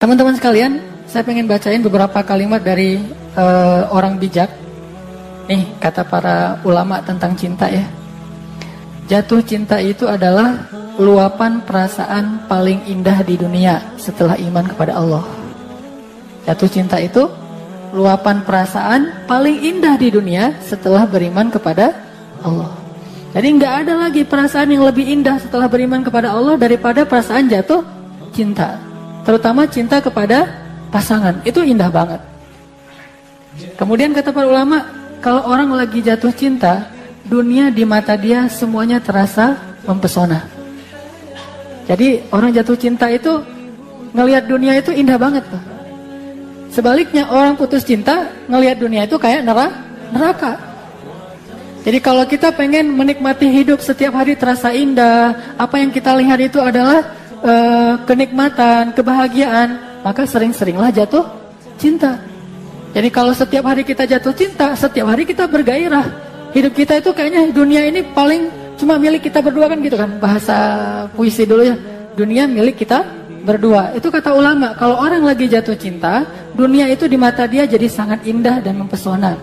Teman-teman sekalian, saya pengen bacain beberapa kalimat dari uh, orang bijak. Nih, kata para ulama tentang cinta ya. Jatuh cinta itu adalah luapan perasaan paling indah di dunia setelah iman kepada Allah. Jatuh cinta itu luapan perasaan paling indah di dunia setelah beriman kepada Allah. Jadi nggak ada lagi perasaan yang lebih indah setelah beriman kepada Allah daripada perasaan jatuh cinta. Terutama cinta kepada pasangan itu indah banget. Kemudian kata para ulama, kalau orang lagi jatuh cinta, dunia di mata dia semuanya terasa mempesona. Jadi orang jatuh cinta itu ngelihat dunia itu indah banget tuh. Sebaliknya orang putus cinta ngelihat dunia itu kayak neraka. Jadi kalau kita pengen menikmati hidup setiap hari terasa indah, apa yang kita lihat itu adalah uh, kenikmatan, kebahagiaan, maka sering-seringlah jatuh cinta. Jadi kalau setiap hari kita jatuh cinta, setiap hari kita bergairah. Hidup kita itu kayaknya dunia ini paling cuma milik kita berdua kan gitu kan. Bahasa puisi dulu ya. Dunia milik kita berdua. Itu kata ulama, kalau orang lagi jatuh cinta, dunia itu di mata dia jadi sangat indah dan mempesona.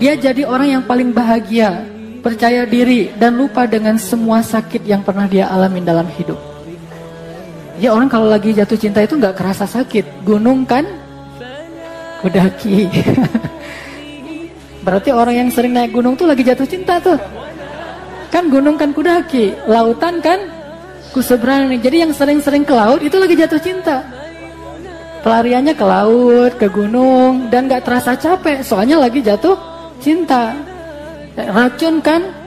Dia jadi orang yang paling bahagia, percaya diri dan lupa dengan semua sakit yang pernah dia alami dalam hidup. Ya orang kalau lagi jatuh cinta itu nggak kerasa sakit. Gunung kan kudaki. Berarti orang yang sering naik gunung tuh lagi jatuh cinta tuh. Kan gunung kan kudaki, lautan kan kuseberang. Jadi yang sering-sering ke laut itu lagi jatuh cinta. Pelariannya ke laut, ke gunung dan nggak terasa capek soalnya lagi jatuh cinta. Racun kan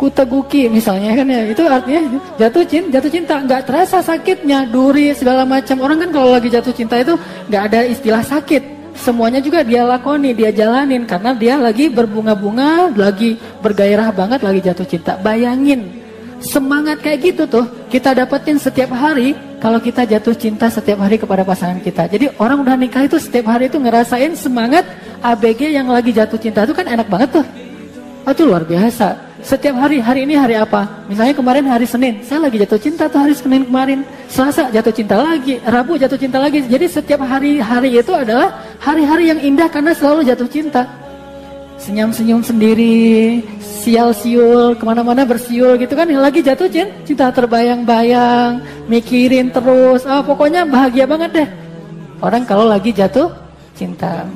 kuteguki misalnya kan ya itu artinya jatuh cinta jatuh cinta. Nggak terasa sakitnya duri segala macam. Orang kan kalau lagi jatuh cinta itu nggak ada istilah sakit. Semuanya juga dia lakoni dia jalanin. Karena dia lagi berbunga-bunga lagi bergairah banget lagi jatuh cinta. Bayangin semangat kayak gitu tuh kita dapetin setiap hari kalau kita jatuh cinta setiap hari kepada pasangan kita. Jadi orang udah nikah itu setiap hari itu ngerasain semangat ABG yang lagi jatuh cinta itu kan enak banget tuh. Itu luar biasa setiap hari, hari ini hari apa? Misalnya kemarin hari Senin, saya lagi jatuh cinta tuh hari Senin kemarin. Selasa jatuh cinta lagi, Rabu jatuh cinta lagi. Jadi setiap hari-hari itu adalah hari-hari yang indah karena selalu jatuh cinta. Senyum-senyum sendiri, sial-siul, ke mana-mana bersiul gitu kan. Yang lagi jatuh cinta, cinta terbayang-bayang, mikirin terus. Oh, pokoknya bahagia banget deh. Orang kalau lagi jatuh cinta.